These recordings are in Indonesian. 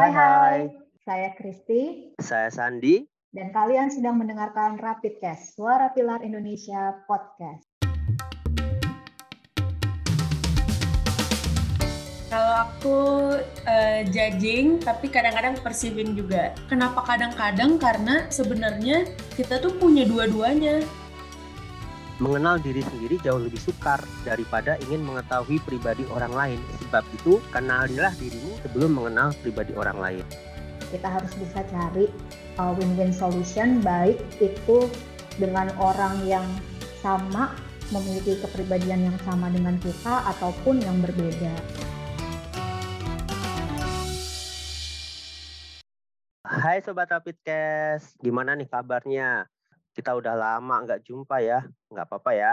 Hai hai, saya Kristi. Saya Sandi. Dan kalian sedang mendengarkan Rapidcast, Suara Pilar Indonesia Podcast. Kalau aku uh, judging, tapi kadang-kadang perceiving juga. Kenapa kadang-kadang? Karena sebenarnya kita tuh punya dua-duanya mengenal diri sendiri jauh lebih sukar daripada ingin mengetahui pribadi orang lain. Sebab itu, kenalilah dirimu sebelum mengenal pribadi orang lain. Kita harus bisa cari uh, win-win solution, baik itu dengan orang yang sama, memiliki kepribadian yang sama dengan kita, ataupun yang berbeda. Hai Sobat Rapidcast, gimana nih kabarnya? Kita udah lama nggak jumpa ya, nggak apa-apa ya.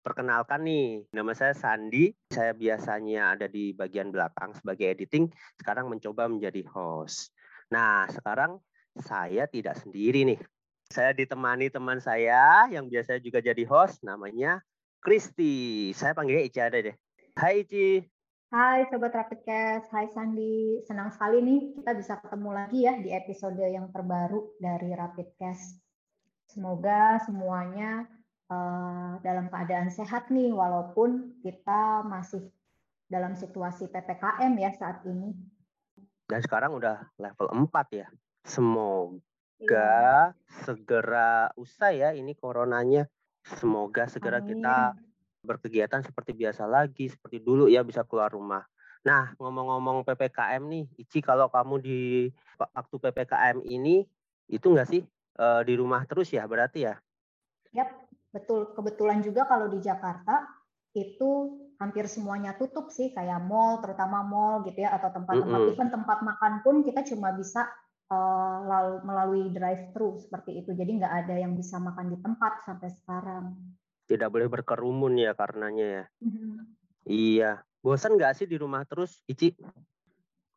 Perkenalkan nih, nama saya Sandi. Saya biasanya ada di bagian belakang sebagai editing, sekarang mencoba menjadi host. Nah, sekarang saya tidak sendiri nih. Saya ditemani teman saya yang biasanya juga jadi host, namanya Kristi. Saya panggilnya Ici ada deh. Hai Ici. Hai Sobat Rapidcast, hai Sandi. Senang sekali nih kita bisa ketemu lagi ya di episode yang terbaru dari Rapidcast. Semoga semuanya uh, dalam keadaan sehat nih, walaupun kita masih dalam situasi PPKM ya saat ini. Dan sekarang udah level 4 ya. Semoga iya. segera usai ya ini coronanya. Semoga segera Amin. kita berkegiatan seperti biasa lagi, seperti dulu ya bisa keluar rumah. Nah, ngomong-ngomong PPKM nih, Ici kalau kamu di waktu PPKM ini, itu nggak sih uh, di rumah terus ya berarti ya? Yap, betul. Kebetulan juga kalau di Jakarta itu hampir semuanya tutup sih kayak mall terutama mall gitu ya atau tempat-tempat mm -hmm. even tempat makan pun kita cuma bisa uh, melalui drive thru seperti itu jadi nggak ada yang bisa makan di tempat sampai sekarang tidak boleh berkerumun ya karenanya ya mm -hmm. iya bosan nggak sih di rumah terus Ici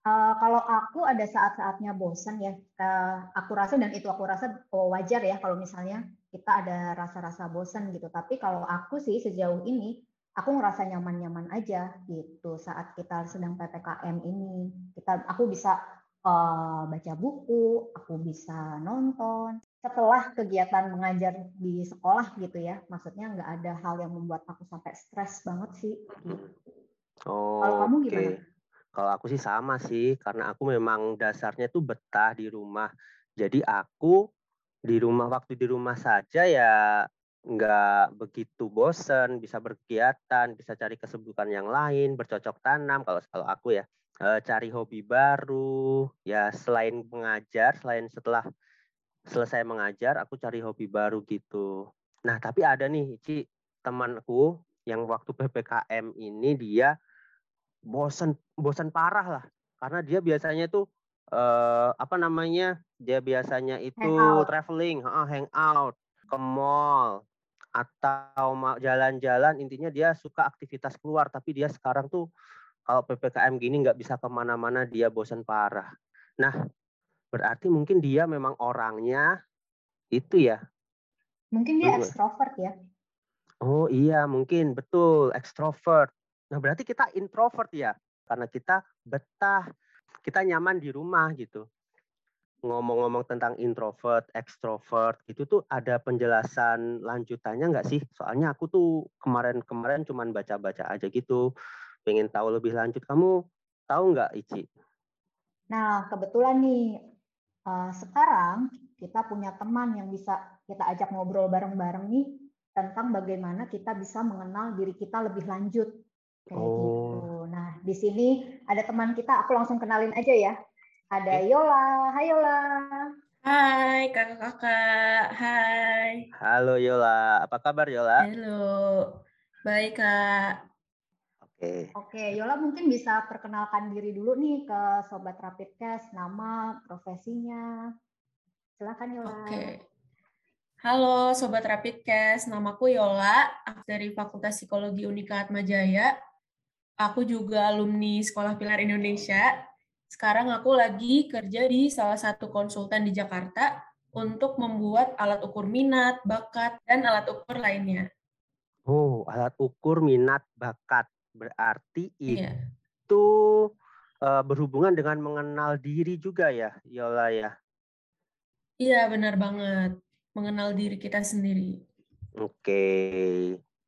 Uh, kalau aku ada saat-saatnya bosan ya, uh, aku rasa dan itu aku rasa oh, wajar ya kalau misalnya kita ada rasa-rasa bosan gitu. Tapi kalau aku sih sejauh ini aku ngerasa nyaman-nyaman aja gitu saat kita sedang ppkm ini. Kita, aku bisa uh, baca buku, aku bisa nonton. Setelah kegiatan mengajar di sekolah gitu ya, maksudnya nggak ada hal yang membuat aku sampai stres banget sih. Gitu. Oh, kalau kamu gimana? Okay kalau aku sih sama sih, karena aku memang dasarnya tuh betah di rumah. Jadi aku di rumah waktu di rumah saja ya nggak begitu bosen, bisa berkegiatan, bisa cari kesibukan yang lain, bercocok tanam kalau kalau aku ya e, cari hobi baru, ya selain mengajar, selain setelah selesai mengajar, aku cari hobi baru gitu. Nah tapi ada nih, Ci, temanku yang waktu ppkm ini dia bosan bosan parah lah. Karena dia biasanya tuh uh, apa namanya dia biasanya itu traveling uh, hangout ke mall atau jalan-jalan. Intinya dia suka aktivitas keluar tapi dia sekarang tuh kalau ppkm gini nggak bisa ke mana-mana dia bosan parah. Nah berarti mungkin dia memang orangnya itu ya? Mungkin dia ekstrovert ya? Oh iya mungkin. Betul ekstrovert Nah, berarti kita introvert ya, karena kita betah, kita nyaman di rumah gitu. Ngomong-ngomong tentang introvert, extrovert, itu tuh ada penjelasan lanjutannya nggak sih? Soalnya aku tuh kemarin-kemarin cuman baca-baca aja gitu. Pengen tahu lebih lanjut. Kamu tahu nggak, Ici? Nah, kebetulan nih, uh, sekarang kita punya teman yang bisa kita ajak ngobrol bareng-bareng nih tentang bagaimana kita bisa mengenal diri kita lebih lanjut Kayak oh. gitu. Nah, di sini ada teman kita, aku langsung kenalin aja ya. Ada Yola. Hai Yola. Hai kakak-kakak. Hai. Halo Yola. Apa kabar Yola? Halo. Baik kak. Oke. Oke, Yola mungkin bisa perkenalkan diri dulu nih ke Sobat Rapid Test, nama, profesinya. Silakan Yola. Oke. Halo Sobat Rapid Cast, namaku Yola, dari Fakultas Psikologi Unika Atmajaya. Aku juga alumni Sekolah Pilar Indonesia. Sekarang aku lagi kerja di salah satu konsultan di Jakarta untuk membuat alat ukur minat, bakat, dan alat ukur lainnya. Oh, alat ukur minat, bakat. Berarti iya. itu uh, berhubungan dengan mengenal diri juga ya, Yola ya. Iya, benar banget. Mengenal diri kita sendiri. Oke.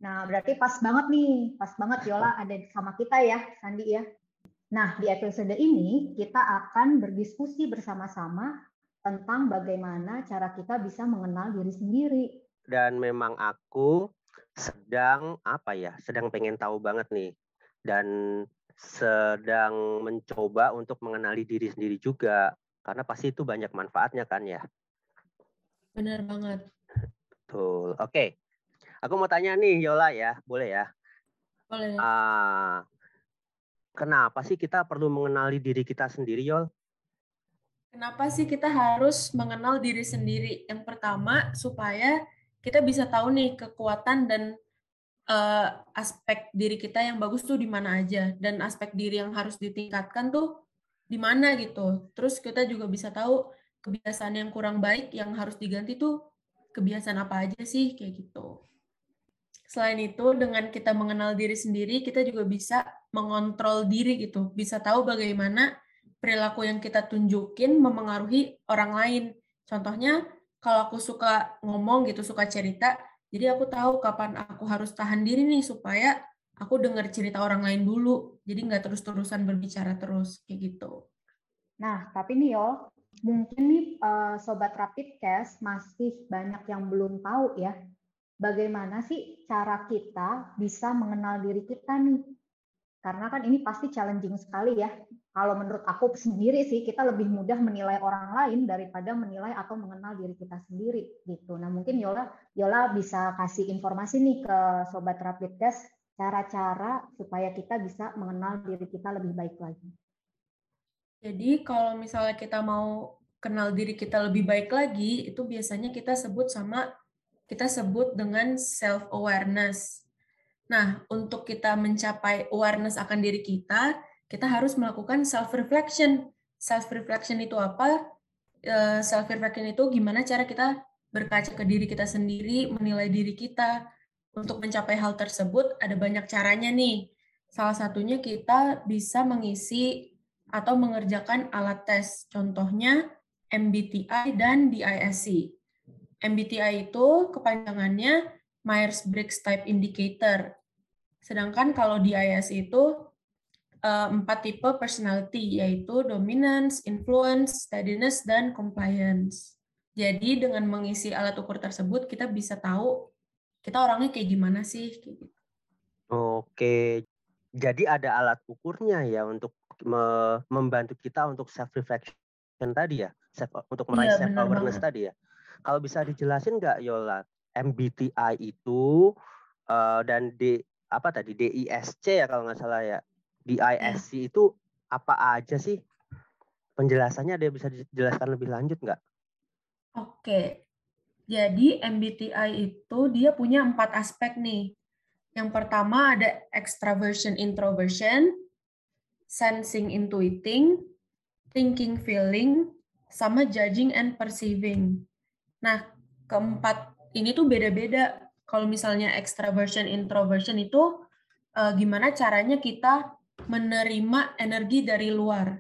Nah, berarti pas banget nih, pas banget Yola ada sama kita ya, Sandi ya. Nah, di episode ini kita akan berdiskusi bersama-sama tentang bagaimana cara kita bisa mengenal diri sendiri. Dan memang aku sedang apa ya, sedang pengen tahu banget nih. Dan sedang mencoba untuk mengenali diri sendiri juga. Karena pasti itu banyak manfaatnya kan ya. Benar banget. Betul. Oke. Aku mau tanya nih Yola ya, boleh ya? Boleh. Uh, kenapa sih kita perlu mengenali diri kita sendiri, Yol? Kenapa sih kita harus mengenal diri sendiri? Yang pertama, supaya kita bisa tahu nih kekuatan dan uh, aspek diri kita yang bagus tuh di mana aja dan aspek diri yang harus ditingkatkan tuh di mana gitu. Terus kita juga bisa tahu kebiasaan yang kurang baik yang harus diganti tuh kebiasaan apa aja sih kayak gitu. Selain itu, dengan kita mengenal diri sendiri, kita juga bisa mengontrol diri gitu. Bisa tahu bagaimana perilaku yang kita tunjukin memengaruhi orang lain. Contohnya, kalau aku suka ngomong gitu, suka cerita, jadi aku tahu kapan aku harus tahan diri nih supaya aku dengar cerita orang lain dulu. Jadi nggak terus-terusan berbicara terus, kayak gitu. Nah, tapi nih yo, mungkin nih uh, Sobat Rapid Cash masih banyak yang belum tahu ya, bagaimana sih cara kita bisa mengenal diri kita nih. Karena kan ini pasti challenging sekali ya. Kalau menurut aku sendiri sih kita lebih mudah menilai orang lain daripada menilai atau mengenal diri kita sendiri gitu. Nah mungkin Yola Yola bisa kasih informasi nih ke sobat Rapid Test cara-cara supaya kita bisa mengenal diri kita lebih baik lagi. Jadi kalau misalnya kita mau kenal diri kita lebih baik lagi, itu biasanya kita sebut sama kita sebut dengan self awareness. Nah, untuk kita mencapai awareness akan diri kita, kita harus melakukan self reflection. Self reflection itu apa? Eh, self reflection itu gimana cara kita berkaca ke diri kita sendiri, menilai diri kita. Untuk mencapai hal tersebut ada banyak caranya nih. Salah satunya kita bisa mengisi atau mengerjakan alat tes. Contohnya MBTI dan DISC. MBTI itu kepanjangannya Myers-Briggs Type Indicator. Sedangkan kalau di IS itu eh, empat tipe personality yaitu dominance, influence, steadiness, dan compliance. Jadi dengan mengisi alat ukur tersebut kita bisa tahu kita orangnya kayak gimana sih. Gitu. Oke, jadi ada alat ukurnya ya untuk me membantu kita untuk self reflection tadi ya, self, untuk meraih iya, self awareness tadi ya. Kalau bisa dijelasin nggak Yola, MBTI itu uh, dan D apa tadi DISC ya kalau nggak salah ya. DISC ya. itu apa aja sih? Penjelasannya ada bisa dijelaskan lebih lanjut nggak? Oke. Jadi MBTI itu dia punya empat aspek nih. Yang pertama ada extraversion introversion, sensing intuiting, thinking feeling, sama judging and perceiving. Nah, keempat ini tuh beda-beda. Kalau misalnya extraversion, introversion itu uh, gimana caranya kita menerima energi dari luar.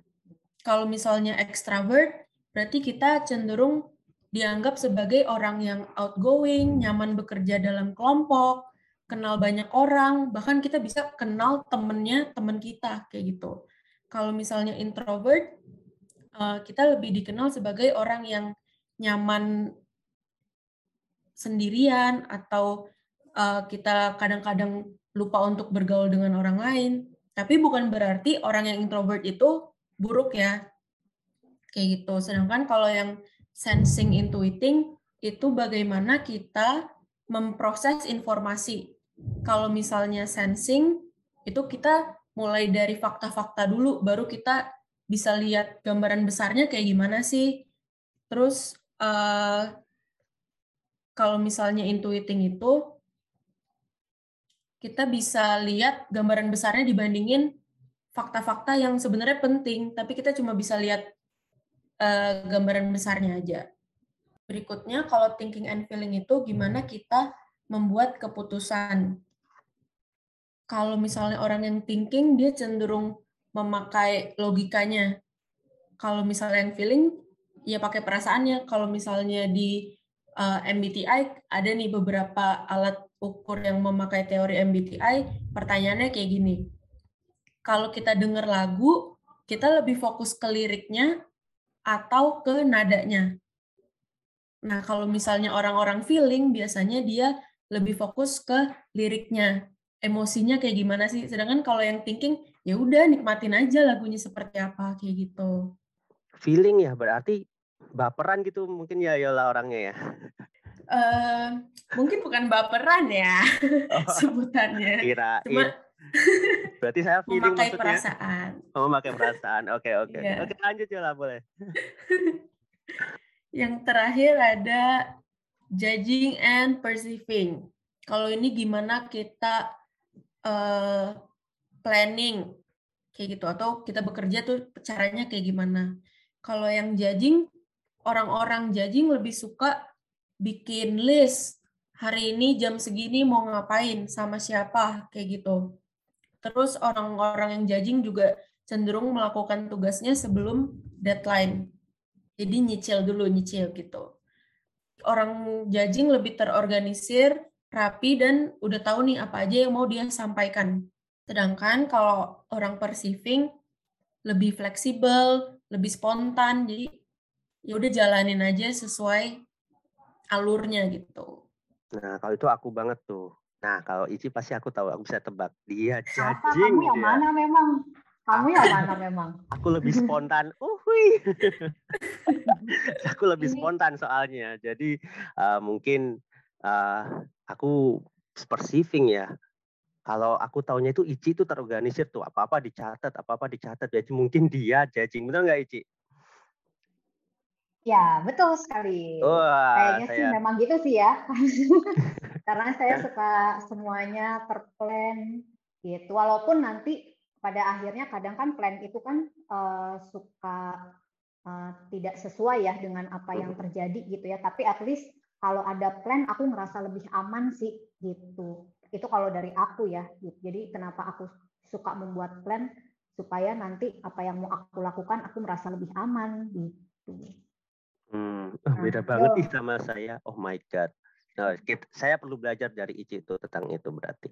Kalau misalnya extravert, berarti kita cenderung dianggap sebagai orang yang outgoing, nyaman bekerja dalam kelompok, kenal banyak orang, bahkan kita bisa kenal temennya teman kita kayak gitu. Kalau misalnya introvert, eh, kita lebih dikenal sebagai orang yang nyaman sendirian atau uh, kita kadang-kadang lupa untuk bergaul dengan orang lain. Tapi bukan berarti orang yang introvert itu buruk ya. Kayak gitu. Sedangkan kalau yang sensing intuiting itu bagaimana kita memproses informasi. Kalau misalnya sensing itu kita mulai dari fakta-fakta dulu baru kita bisa lihat gambaran besarnya kayak gimana sih. Terus uh, kalau misalnya intuiting itu kita bisa lihat gambaran besarnya dibandingin fakta-fakta yang sebenarnya penting, tapi kita cuma bisa lihat uh, gambaran besarnya aja. Berikutnya, kalau thinking and feeling itu gimana kita membuat keputusan. Kalau misalnya orang yang thinking, dia cenderung memakai logikanya. Kalau misalnya yang feeling, ya pakai perasaannya. Kalau misalnya di uh, eh, MBTI ada nih beberapa alat ukur yang memakai teori MBTI. Pertanyaannya kayak gini. Kalau kita dengar lagu, kita lebih fokus ke liriknya atau ke nadanya. Nah, kalau misalnya orang-orang feeling, biasanya dia lebih fokus ke liriknya, emosinya kayak gimana sih. Sedangkan kalau yang thinking, ya udah nikmatin aja lagunya seperti apa kayak gitu. Feeling ya berarti baperan gitu mungkin ya Yola orangnya ya. Uh, mungkin bukan baperan ya oh, sebutannya. Kira. Cuma berarti saya feeling memakai maksudnya. perasaan. Oh, memakai perasaan. Oke, oke. Yeah. Oke, lanjut Yola boleh. Yang terakhir ada judging and perceiving. Kalau ini gimana kita uh, planning kayak gitu atau kita bekerja tuh caranya kayak gimana? Kalau yang judging, orang-orang judging lebih suka bikin list hari ini jam segini mau ngapain sama siapa kayak gitu. Terus orang-orang yang judging juga cenderung melakukan tugasnya sebelum deadline. Jadi nyicil dulu, nyicil gitu. Orang judging lebih terorganisir, rapi, dan udah tahu nih apa aja yang mau dia sampaikan. Sedangkan kalau orang perceiving lebih fleksibel, lebih spontan, jadi ya udah jalanin aja sesuai alurnya gitu. Nah, kalau itu aku banget tuh. Nah, kalau Ici pasti aku tahu, aku bisa tebak. Dia judging. Apa kamu yang dia. mana memang? Kamu yang mana memang? Aku lebih spontan. Uhui. aku lebih spontan soalnya. Jadi uh, mungkin uh, aku perceiving ya. Kalau aku tahunya itu Ici itu terorganisir tuh. Apa-apa dicatat, apa-apa dicatat. Jadi mungkin dia judging. Benar nggak Ici? Ya, betul sekali. Wah, Kayaknya saya... sih memang gitu sih ya. Karena saya suka semuanya terplan gitu. Walaupun nanti pada akhirnya kadang kan plan itu kan uh, suka uh, tidak sesuai ya dengan apa yang terjadi gitu ya. Tapi at least kalau ada plan aku ngerasa lebih aman sih gitu. Itu kalau dari aku ya. Gitu. Jadi kenapa aku suka membuat plan supaya nanti apa yang mau aku lakukan aku merasa lebih aman gitu. Hmm, oh, beda nah, banget nih sama saya. Oh my god. Nah, kita, saya perlu belajar dari Ici itu tentang itu berarti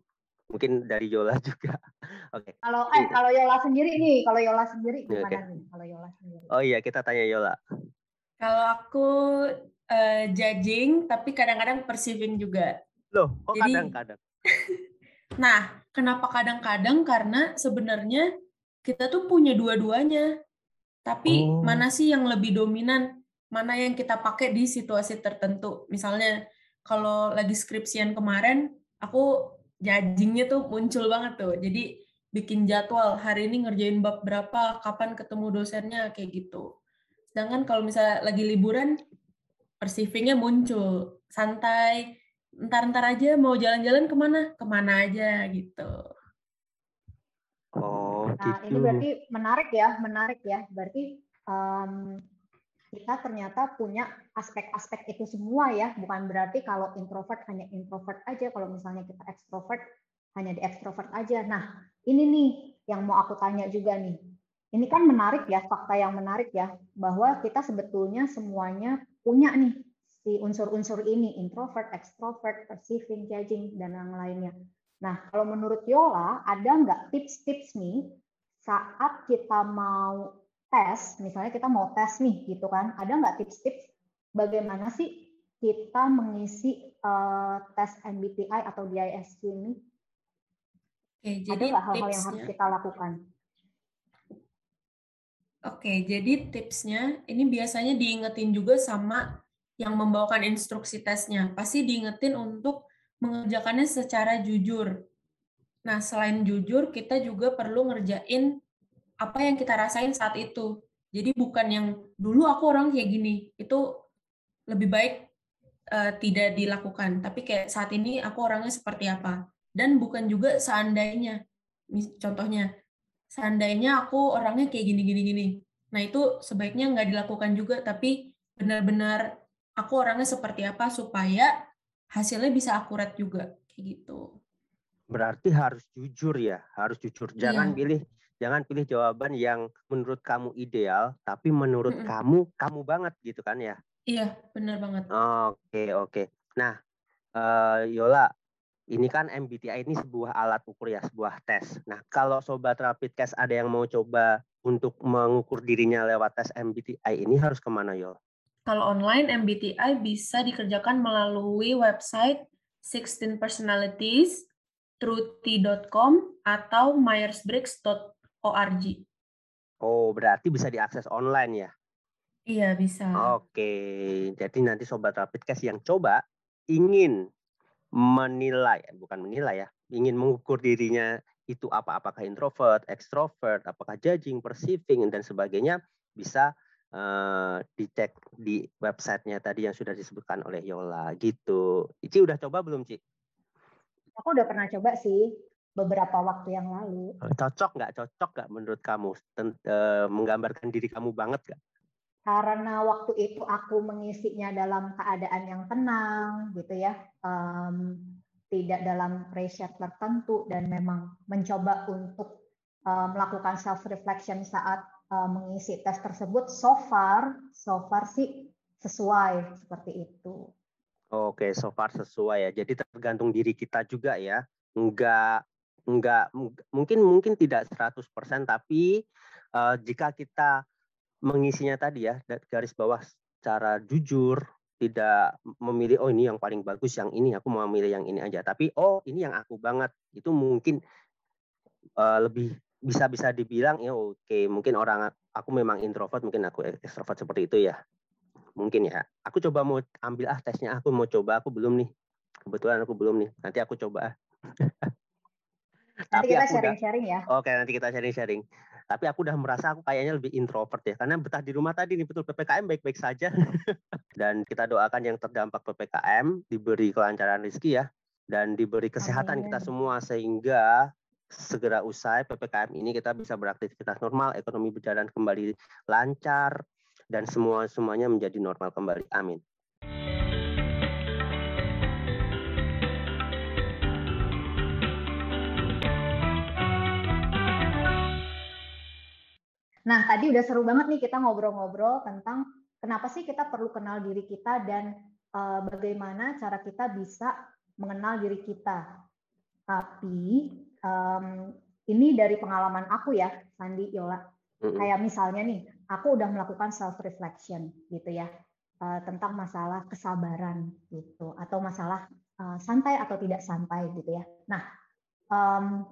mungkin dari Yola juga. Oke. Okay. Kalau eh kalau Yola sendiri nih, kalau Yola sendiri gimana okay. nih? Kalau Yola sendiri. Oh iya, kita tanya Yola. Kalau aku uh, judging tapi kadang-kadang perceiving juga. Loh, kok kadang-kadang? nah, kenapa kadang-kadang? Karena sebenarnya kita tuh punya dua-duanya. Tapi oh. mana sih yang lebih dominan? Mana yang kita pakai di situasi tertentu? Misalnya kalau lagi skripsian kemarin, aku judgingnya tuh muncul banget tuh. Jadi bikin jadwal hari ini ngerjain bab berapa, kapan ketemu dosennya kayak gitu. Sedangkan kalau misalnya lagi liburan, perceivingnya muncul santai, ntar-ntar aja mau jalan-jalan ke mana, ke mana aja gitu. Oh, nah, gitu. ini berarti menarik ya, menarik ya. Berarti um, kita ternyata punya aspek-aspek itu semua ya, bukan berarti kalau introvert hanya introvert aja, kalau misalnya kita ekstrovert hanya di ekstrovert aja. Nah, ini nih yang mau aku tanya juga nih. Ini kan menarik ya, fakta yang menarik ya, bahwa kita sebetulnya semuanya punya nih si unsur-unsur ini, introvert, extrovert, perceiving, judging, dan yang lainnya. Nah, kalau menurut Yola, ada nggak tips-tips nih saat kita mau tes, misalnya kita mau tes nih gitu kan, ada nggak tips-tips bagaimana sih kita mengisi uh, tes MBTI atau DISC ini? Oke, jadi ada nggak hal-hal yang harus kita lakukan? Oke, jadi tipsnya ini biasanya diingetin juga sama yang membawakan instruksi tesnya. Pasti diingetin untuk mengerjakannya secara jujur. Nah, selain jujur, kita juga perlu ngerjain apa yang kita rasain saat itu. Jadi bukan yang dulu aku orang kayak gini, itu lebih baik uh, tidak dilakukan. Tapi kayak saat ini aku orangnya seperti apa. Dan bukan juga seandainya. Contohnya, seandainya aku orangnya kayak gini-gini gini. Nah itu sebaiknya nggak dilakukan juga, tapi benar-benar aku orangnya seperti apa supaya hasilnya bisa akurat juga kayak gitu. Berarti harus jujur ya, harus jujur. Jangan iya. pilih Jangan pilih jawaban yang menurut kamu ideal, tapi menurut mm -mm. kamu kamu banget gitu kan ya? Iya, benar banget. Oke, oke. Nah, uh, Yola, ini kan MBTI ini sebuah alat ukur ya, sebuah tes. Nah, kalau sobat Rapid Test ada yang mau coba untuk mengukur dirinya lewat tes MBTI ini harus ke mana, Yola? Kalau online, MBTI bisa dikerjakan melalui website 16 Personalities, truty.com, atau myersbriggs.org. Oh, berarti bisa diakses online ya? Iya, bisa. Oke, jadi nanti Sobat Rapid Cash yang coba ingin menilai, eh, bukan menilai ya, ingin mengukur dirinya itu apa, apakah introvert, extrovert, apakah judging, perceiving, dan sebagainya, bisa uh, dicek di websitenya tadi yang sudah disebutkan oleh Yola, gitu. Ici udah coba belum, Ci? Aku udah pernah coba sih, beberapa waktu yang lalu. Cocok nggak? Cocok nggak menurut kamu? Uh, menggambarkan diri kamu banget nggak? karena waktu itu aku mengisinya dalam keadaan yang tenang gitu ya um, tidak dalam pressure tertentu dan memang mencoba untuk um, melakukan self reflection saat um, mengisi tes tersebut so far so far sih sesuai seperti itu oke so far sesuai ya jadi tergantung diri kita juga ya enggak enggak mungkin mungkin tidak 100% tapi uh, jika kita mengisinya tadi ya garis bawah cara jujur tidak memilih oh ini yang paling bagus yang ini aku mau memilih yang ini aja. Tapi oh ini yang aku banget. Itu mungkin uh, lebih bisa bisa dibilang ya oke okay, mungkin orang aku memang introvert mungkin aku extrovert seperti itu ya. Mungkin ya. Aku coba mau ambil ah tesnya aku mau coba aku belum nih. Kebetulan aku belum nih nanti aku coba nanti kita sharing-sharing ya. Oke nanti kita sharing-sharing. Tapi aku udah merasa aku kayaknya lebih introvert ya karena betah di rumah tadi nih betul ppkm baik-baik saja. Dan kita doakan yang terdampak ppkm diberi kelancaran rezeki ya dan diberi kesehatan Amin. kita semua sehingga segera usai ppkm ini kita bisa beraktivitas normal ekonomi berjalan kembali lancar dan semua semuanya menjadi normal kembali. Amin Nah, tadi udah seru banget nih kita ngobrol-ngobrol tentang kenapa sih kita perlu kenal diri kita dan uh, bagaimana cara kita bisa mengenal diri kita. Tapi um, ini dari pengalaman aku ya, Sandi Yola. Mm-hmm. Kayak misalnya nih, aku udah melakukan self reflection gitu ya uh, tentang masalah kesabaran gitu atau masalah uh, santai atau tidak santai gitu ya. Nah, um,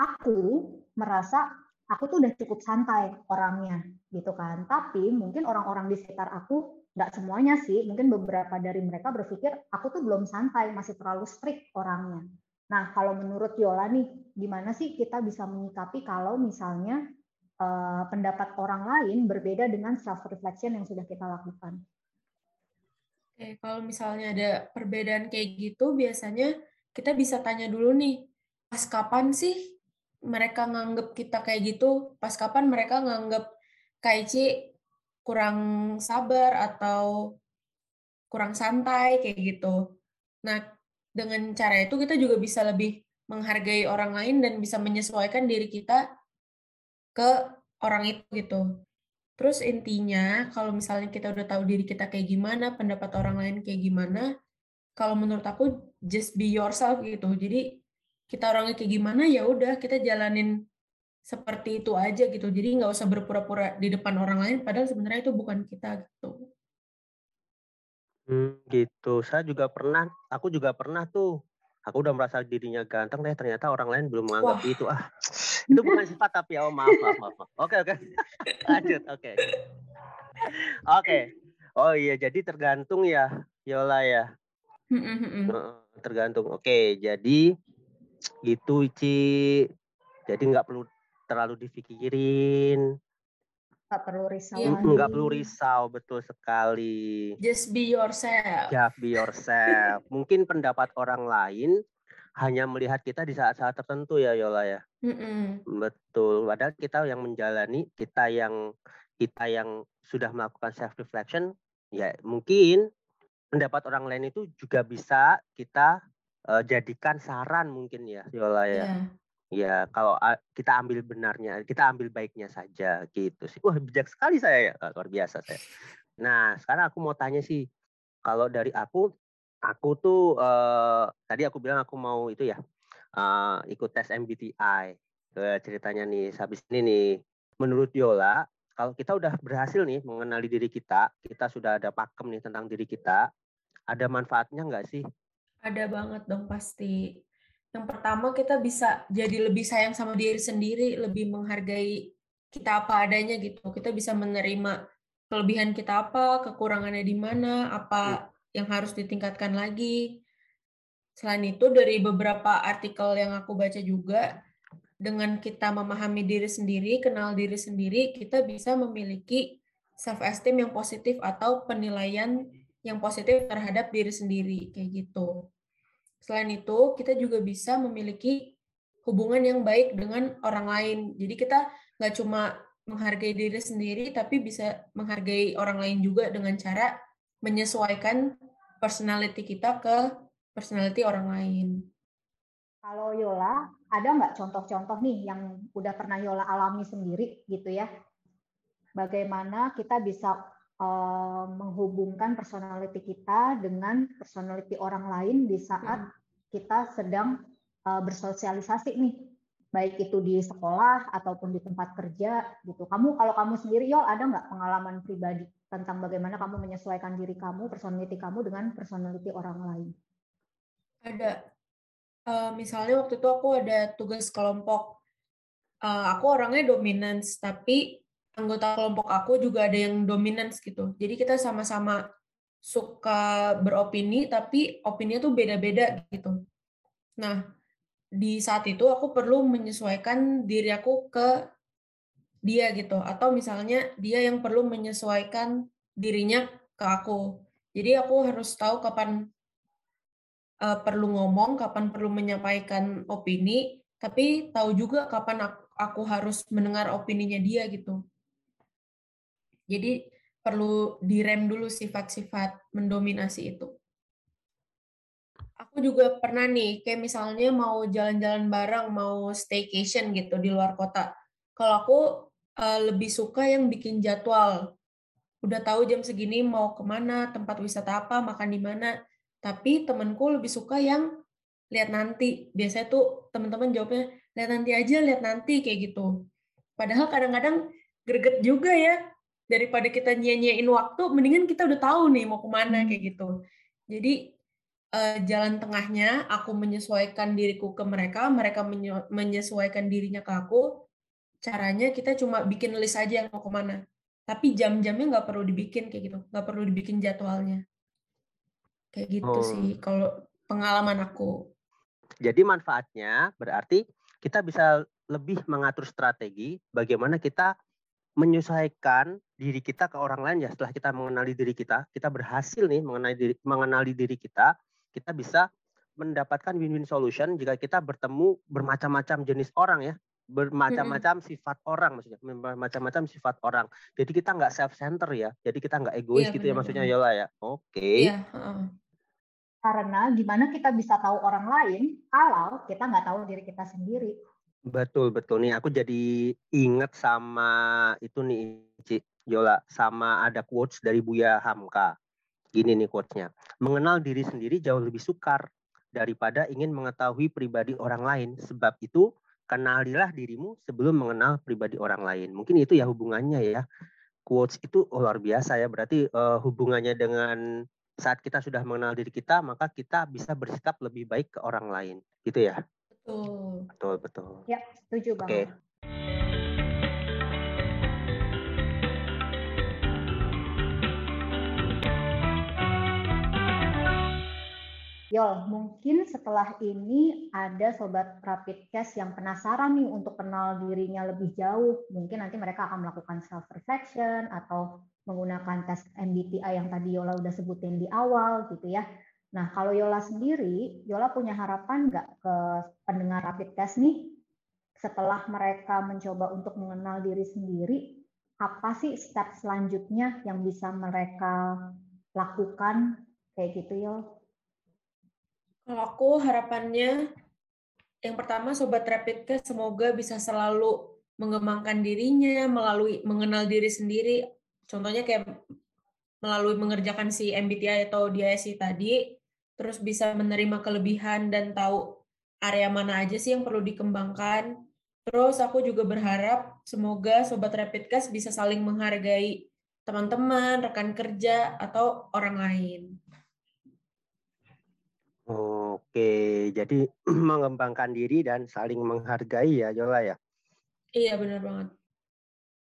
aku merasa aku tuh udah cukup santai orangnya gitu kan. Tapi mungkin orang-orang di sekitar aku nggak semuanya sih, mungkin beberapa dari mereka berpikir aku tuh belum santai, masih terlalu strict orangnya. Nah, kalau menurut Yola nih, gimana sih kita bisa menyikapi kalau misalnya uh, pendapat orang lain berbeda dengan self reflection yang sudah kita lakukan? Oke, kalau misalnya ada perbedaan kayak gitu, biasanya kita bisa tanya dulu nih, pas kapan sih mereka nganggep kita kayak gitu, pas kapan mereka nganggep Kaici kurang sabar atau kurang santai kayak gitu. Nah, dengan cara itu kita juga bisa lebih menghargai orang lain dan bisa menyesuaikan diri kita ke orang itu gitu. Terus intinya kalau misalnya kita udah tahu diri kita kayak gimana, pendapat orang lain kayak gimana, kalau menurut aku just be yourself gitu. Jadi kita orangnya kayak gimana ya udah kita jalanin seperti itu aja gitu. Jadi nggak usah berpura-pura di depan orang lain padahal sebenarnya itu bukan kita gitu. Hmm, gitu. Saya juga pernah aku juga pernah tuh. Aku udah merasa dirinya ganteng deh ternyata orang lain belum menganggap Wah. itu. Ah itu bukan sifat tapi oh maaf maaf maaf, oke oke. Lanjut oke. Oke. Oh iya jadi tergantung ya Yola ya. Tergantung. Oke jadi Gitu, Ci. Jadi nggak perlu terlalu dipikirin. Nggak perlu risau ya. Nggak perlu risau, betul sekali. Just be yourself. Just be yourself. Mungkin pendapat orang lain hanya melihat kita di saat-saat tertentu ya Yola ya. Mm-mm. Betul. Padahal kita yang menjalani, kita yang kita yang sudah melakukan self reflection, ya mungkin pendapat orang lain itu juga bisa kita uh, jadikan saran mungkin ya Yola ya. Yeah. Ya, kalau kita ambil benarnya, kita ambil baiknya saja gitu sih. Wah, bijak sekali saya ya, luar biasa saya. Nah, sekarang aku mau tanya sih, kalau dari aku, aku tuh uh, tadi aku bilang aku mau itu ya, uh, ikut tes MBTI. Uh, ceritanya nih, habis ini nih, menurut Yola, kalau kita udah berhasil nih mengenali diri kita, kita sudah ada pakem nih tentang diri kita, ada manfaatnya nggak sih? Ada banget dong pasti yang pertama kita bisa jadi lebih sayang sama diri sendiri, lebih menghargai kita apa adanya gitu. Kita bisa menerima kelebihan kita apa, kekurangannya di mana, apa yang harus ditingkatkan lagi. Selain itu dari beberapa artikel yang aku baca juga, dengan kita memahami diri sendiri, kenal diri sendiri, kita bisa memiliki self esteem yang positif atau penilaian yang positif terhadap diri sendiri kayak gitu. Selain itu, kita juga bisa memiliki hubungan yang baik dengan orang lain. Jadi kita nggak cuma menghargai diri sendiri, tapi bisa menghargai orang lain juga dengan cara menyesuaikan personality kita ke personality orang lain. Kalau Yola, ada nggak contoh-contoh nih yang udah pernah Yola alami sendiri gitu ya? Bagaimana kita bisa uh, menghubungkan personality kita dengan personality orang lain di saat hmm. kita sedang uh, bersosialisasi nih baik itu di sekolah ataupun di tempat kerja gitu. Kamu kalau kamu sendiri Yol ada nggak pengalaman pribadi tentang bagaimana kamu menyesuaikan diri kamu, personality kamu dengan personality orang lain? Ada. Uh, misalnya waktu itu aku ada tugas kelompok. Uh, aku orangnya dominance, tapi anggota kelompok aku juga ada yang dominan gitu. Jadi kita sama-sama suka beropini, tapi opini tuh beda-beda gitu. Nah, di saat itu aku perlu menyesuaikan diri aku ke dia gitu. Atau misalnya dia yang perlu menyesuaikan dirinya ke aku. Jadi aku harus tahu kapan uh, perlu ngomong, kapan perlu menyampaikan opini, tapi tahu juga kapan aku, aku harus mendengar opininya dia gitu. Jadi perlu direm dulu sifat-sifat mendominasi itu. Aku juga pernah nih, kayak misalnya mau jalan-jalan bareng, mau staycation gitu di luar kota. Kalau aku uh, lebih suka yang bikin jadwal. Udah tahu jam segini mau ke mana, tempat wisata apa, makan di mana. Tapi temenku lebih suka yang lihat nanti. Biasanya tuh teman-teman jawabnya, lihat nanti aja, lihat nanti, kayak gitu. Padahal kadang-kadang greget juga ya, daripada kita nyanyiin waktu mendingan kita udah tahu nih mau ke mana hmm. kayak gitu. Jadi uh, jalan tengahnya aku menyesuaikan diriku ke mereka mereka menyesuaikan dirinya ke aku caranya kita cuma bikin list aja yang mau ke mana. Tapi jam-jamnya nggak perlu dibikin kayak gitu. Nggak perlu dibikin jadwalnya. Kayak gitu oh. sih kalau pengalaman aku. Jadi manfaatnya berarti kita bisa lebih mengatur strategi bagaimana kita menyesuaikan diri kita ke orang lain ya. Setelah kita mengenali diri kita kita berhasil nih mengenali diri mengenali diri kita kita bisa mendapatkan win-win solution jika kita bertemu bermacam-macam jenis orang ya. Bermacam-macam sifat orang maksudnya. Bermacam-macam sifat orang. Jadi kita nggak self center ya. Jadi kita nggak egois iya, gitu ya maksudnya Yola ya. Oke. Okay. iya, uh. karena gimana kita bisa tahu orang lain kalau kita nggak tahu diri kita sendiri. Betul betul. Nih aku jadi inget sama itu nih Ci Yola sama ada quotes dari Buya Hamka. Gini nih quotesnya. Mengenal diri sendiri jauh lebih sukar daripada ingin mengetahui pribadi orang lain. Sebab itu kenalilah dirimu sebelum mengenal pribadi orang lain. Mungkin itu ya hubungannya ya. Quotes itu oh, luar biasa ya. Berarti uh, hubungannya dengan saat kita sudah mengenal diri kita, maka kita bisa bersikap lebih baik ke orang lain. Gitu ya. Betul. Betul, betul. Ya, setuju banget. Oke. Yol, mungkin setelah ini ada sobat rapid cash yang penasaran nih untuk kenal dirinya lebih jauh. Mungkin nanti mereka akan melakukan self reflection atau menggunakan tes MBTI yang tadi Yola udah sebutin di awal gitu ya. Nah, kalau Yola sendiri, Yola punya harapan nggak ke pendengar Rapid Test nih setelah mereka mencoba untuk mengenal diri sendiri, apa sih step selanjutnya yang bisa mereka lakukan kayak gitu Yol? Kalau aku harapannya yang pertama Sobat Rapid Cash semoga bisa selalu mengembangkan dirinya melalui mengenal diri sendiri. Contohnya kayak melalui mengerjakan si MBTI atau DISC tadi, terus bisa menerima kelebihan dan tahu area mana aja sih yang perlu dikembangkan. Terus aku juga berharap semoga Sobat Rapid Cash bisa saling menghargai teman-teman, rekan kerja, atau orang lain. Oke, jadi mengembangkan diri dan saling menghargai ya Yola ya? Iya, benar banget.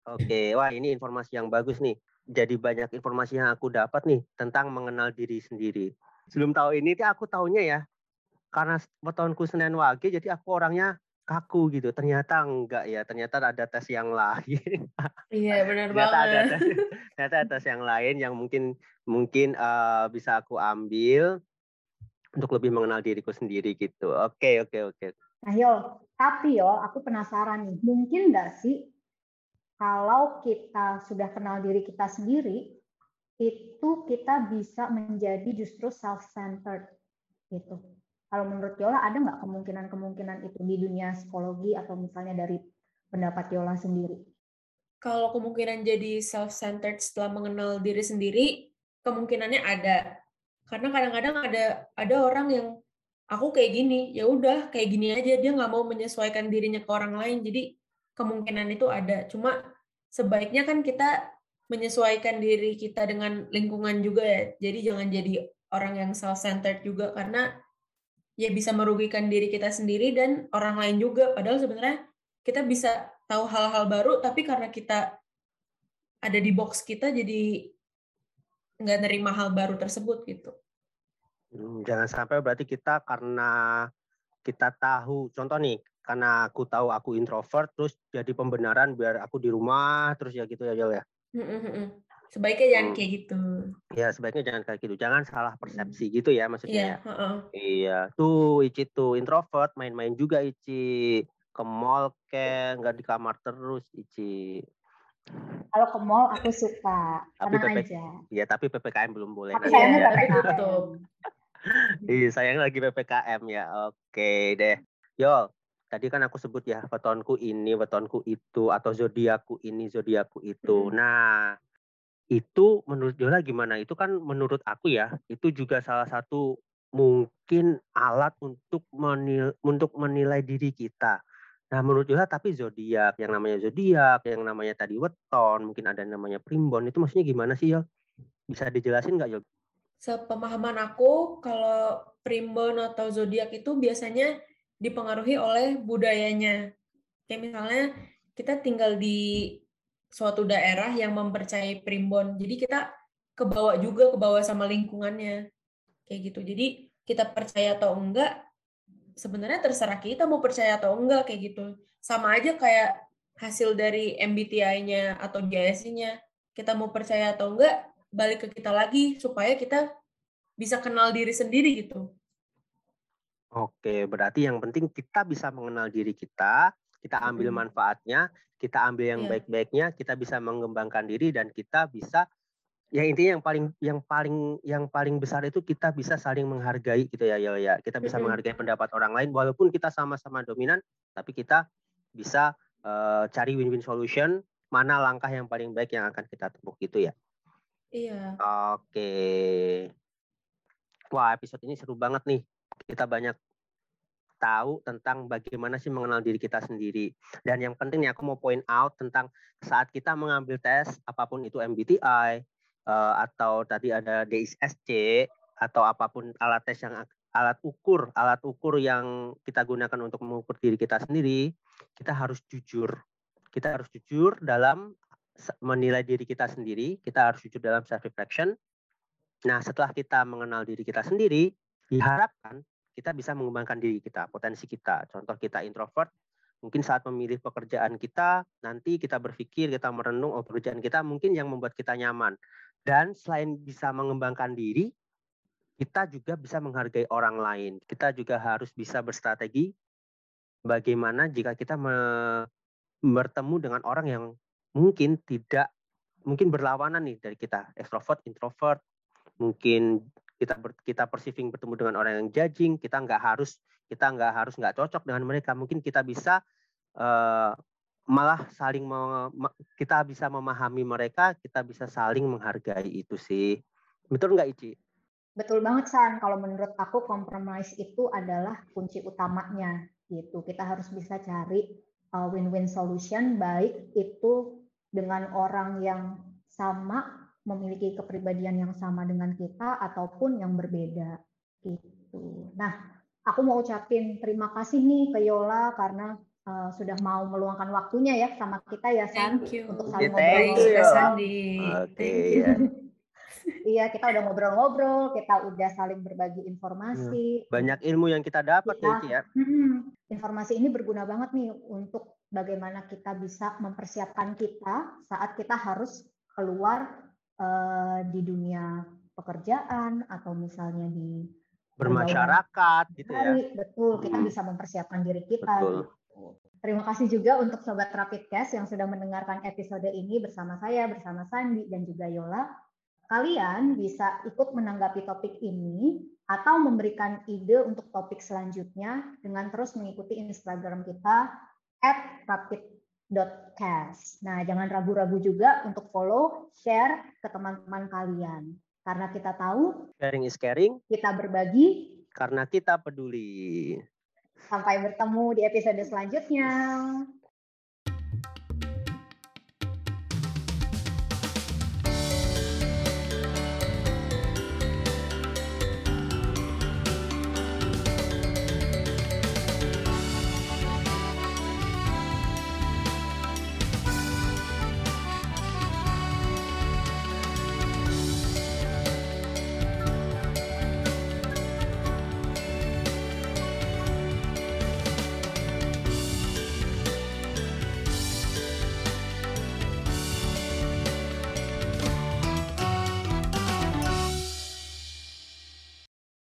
Oke, wah ini informasi yang bagus nih. Jadi banyak informasi yang aku dapat nih tentang mengenal diri sendiri. Sebelum tahu ini aku taunya ya, karena tahunku Senin Wage, jadi aku orangnya kaku gitu. Ternyata enggak ya, ternyata ada tes yang lain. Iya, benar ternyata banget. Ada tes, ternyata ada tes yang lain yang mungkin mungkin uh, bisa aku ambil untuk lebih mengenal diriku sendiri gitu. Oke, oke, oke. Nah, Yol, tapi Yol, aku penasaran nih, mungkin nggak sih kalau kita sudah kenal diri kita sendiri, itu kita bisa menjadi justru self-centered gitu. Kalau menurut Yola ada nggak kemungkinan-kemungkinan itu di dunia psikologi atau misalnya dari pendapat Yola sendiri? Kalau kemungkinan jadi self-centered setelah mengenal diri sendiri, kemungkinannya ada karena kadang-kadang ada ada orang yang aku kayak gini. Ya udah kayak gini aja. Dia nggak mau menyesuaikan dirinya ke orang lain. Jadi kemungkinan itu ada. Cuma sebaiknya kan kita menyesuaikan diri kita dengan lingkungan juga ya. Jadi jangan jadi orang yang self centered juga. Karena ya bisa merugikan diri kita sendiri dan orang lain juga. Padahal sebenarnya kita bisa tahu hal-hal baru tapi karena kita ada di box kita jadi nggak nerima hal baru tersebut gitu. Hmm, jangan sampai berarti kita karena kita tahu, contoh nih, karena aku tahu aku introvert, terus jadi pembenaran biar aku di rumah, terus ya gitu ya Jol ya. Hmm, hmm, sebaiknya jangan hmm. kayak gitu. Ya sebaiknya jangan kayak gitu, jangan salah persepsi hmm. gitu ya maksudnya. Iya. Uh -uh. Iya, tuh Ici tuh introvert, main-main juga Ici ke mall ke nggak di kamar terus Ici. Kalau ke mall aku suka, tapi PP, aja. Iya, tapi PPKM belum boleh. Tapi sayangnya PPKM. Iya, sayang lagi PPKM ya. Oke deh. Yo, tadi kan aku sebut ya wetonku ini, wetonku itu atau zodiakku ini, zodiakku itu. Hmm. Nah, itu menurut Yola gimana? Itu kan menurut aku ya, itu juga salah satu mungkin alat untuk menilai, untuk menilai diri kita. Nah, menurut Yola tapi zodiak, yang namanya zodiak, yang namanya tadi weton, mungkin ada yang namanya primbon, itu maksudnya gimana sih, Yol? Bisa dijelasin nggak, Yol? Sepemahaman aku kalau primbon atau zodiak itu biasanya dipengaruhi oleh budayanya. Kayak misalnya kita tinggal di suatu daerah yang mempercayai primbon. Jadi kita kebawa juga kebawa sama lingkungannya. Kayak gitu. Jadi kita percaya atau enggak sebenarnya terserah kita mau percaya atau enggak kayak gitu. Sama aja kayak hasil dari MBTI-nya atau JSC-nya. Kita mau percaya atau enggak balik ke kita lagi supaya kita bisa kenal diri sendiri gitu. Oke, berarti yang penting kita bisa mengenal diri kita, kita ambil hmm. manfaatnya, kita ambil yang yeah. baik-baiknya, kita bisa mengembangkan diri dan kita bisa ya intinya yang paling yang paling yang paling besar itu kita bisa saling menghargai gitu ya ya ya. Kita bisa hmm. menghargai pendapat orang lain walaupun kita sama-sama dominan, tapi kita bisa uh, cari win-win solution, mana langkah yang paling baik yang akan kita tempuh gitu ya. Iya. Oke. Wah, episode ini seru banget nih. Kita banyak tahu tentang bagaimana sih mengenal diri kita sendiri. Dan yang penting nih aku mau point out tentang saat kita mengambil tes apa pun itu MBTI eh, atau tadi ada DISC atau apa pun alat tes yang alat ukur, alat ukur yang kita gunakan untuk mengukur diri kita sendiri, kita harus jujur. Kita harus jujur dalam menilai diri kita sendiri, kita harus jujur dalam self reflection. Nah, setelah kita mengenal diri kita sendiri, diharapkan kita bisa mengembangkan diri kita, potensi kita. Contoh kita introvert, mungkin saat memilih pekerjaan kita, nanti kita berpikir, kita merenung, oh pekerjaan kita mungkin yang membuat kita nyaman. Dan selain bisa mengembangkan diri, kita juga bisa menghargai orang lain. Kita juga harus bisa berstrategi bagaimana jika kita bertemu dengan orang yang mungkin tidak mungkin berlawanan nih dari kita ekstrovert introvert. Mungkin kita ber, kita perceiving bertemu dengan orang yang judging kita nggak harus kita nggak harus nggak cocok dengan mereka. Mungkin kita bisa uh, malah saling kita bisa memahami mereka kita bisa saling menghargai itu sih. Betul nggak Ici? Betul banget San. Kalau menurut aku compromise itu adalah kunci utamanya gitu. Kita harus bisa cari uh, win-win solution baik itu dengan orang yang sama memiliki kepribadian yang sama dengan kita ataupun yang berbeda gitu. Nah, aku mau ucapin terima kasih nih ke Yola karena uh, sudah mau meluangkan waktunya ya sama kita ya San untuk saling ngobrol. Oke ya. iya, kita udah ngobrol-ngobrol, kita udah saling berbagi informasi. Banyak ilmu yang kita dapat ya, ya. Informasi ini berguna banget nih untuk bagaimana kita bisa mempersiapkan kita saat kita harus keluar uh, di dunia pekerjaan atau misalnya di bermasyarakat gitu ya. Betul, kita bisa mempersiapkan diri kita. Betul. Gitu. Terima kasih juga untuk Sobat Rapid Cash yang sudah mendengarkan episode ini bersama saya, bersama Sandi, dan juga Yola. Kalian bisa ikut menanggapi topik ini atau memberikan ide untuk topik selanjutnya dengan terus mengikuti Instagram kita at rapid.cast. Nah, jangan ragu-ragu juga untuk follow, share ke teman-teman kalian. Karena kita tahu sharing is caring. Kita berbagi karena kita peduli. Sampai bertemu di episode selanjutnya.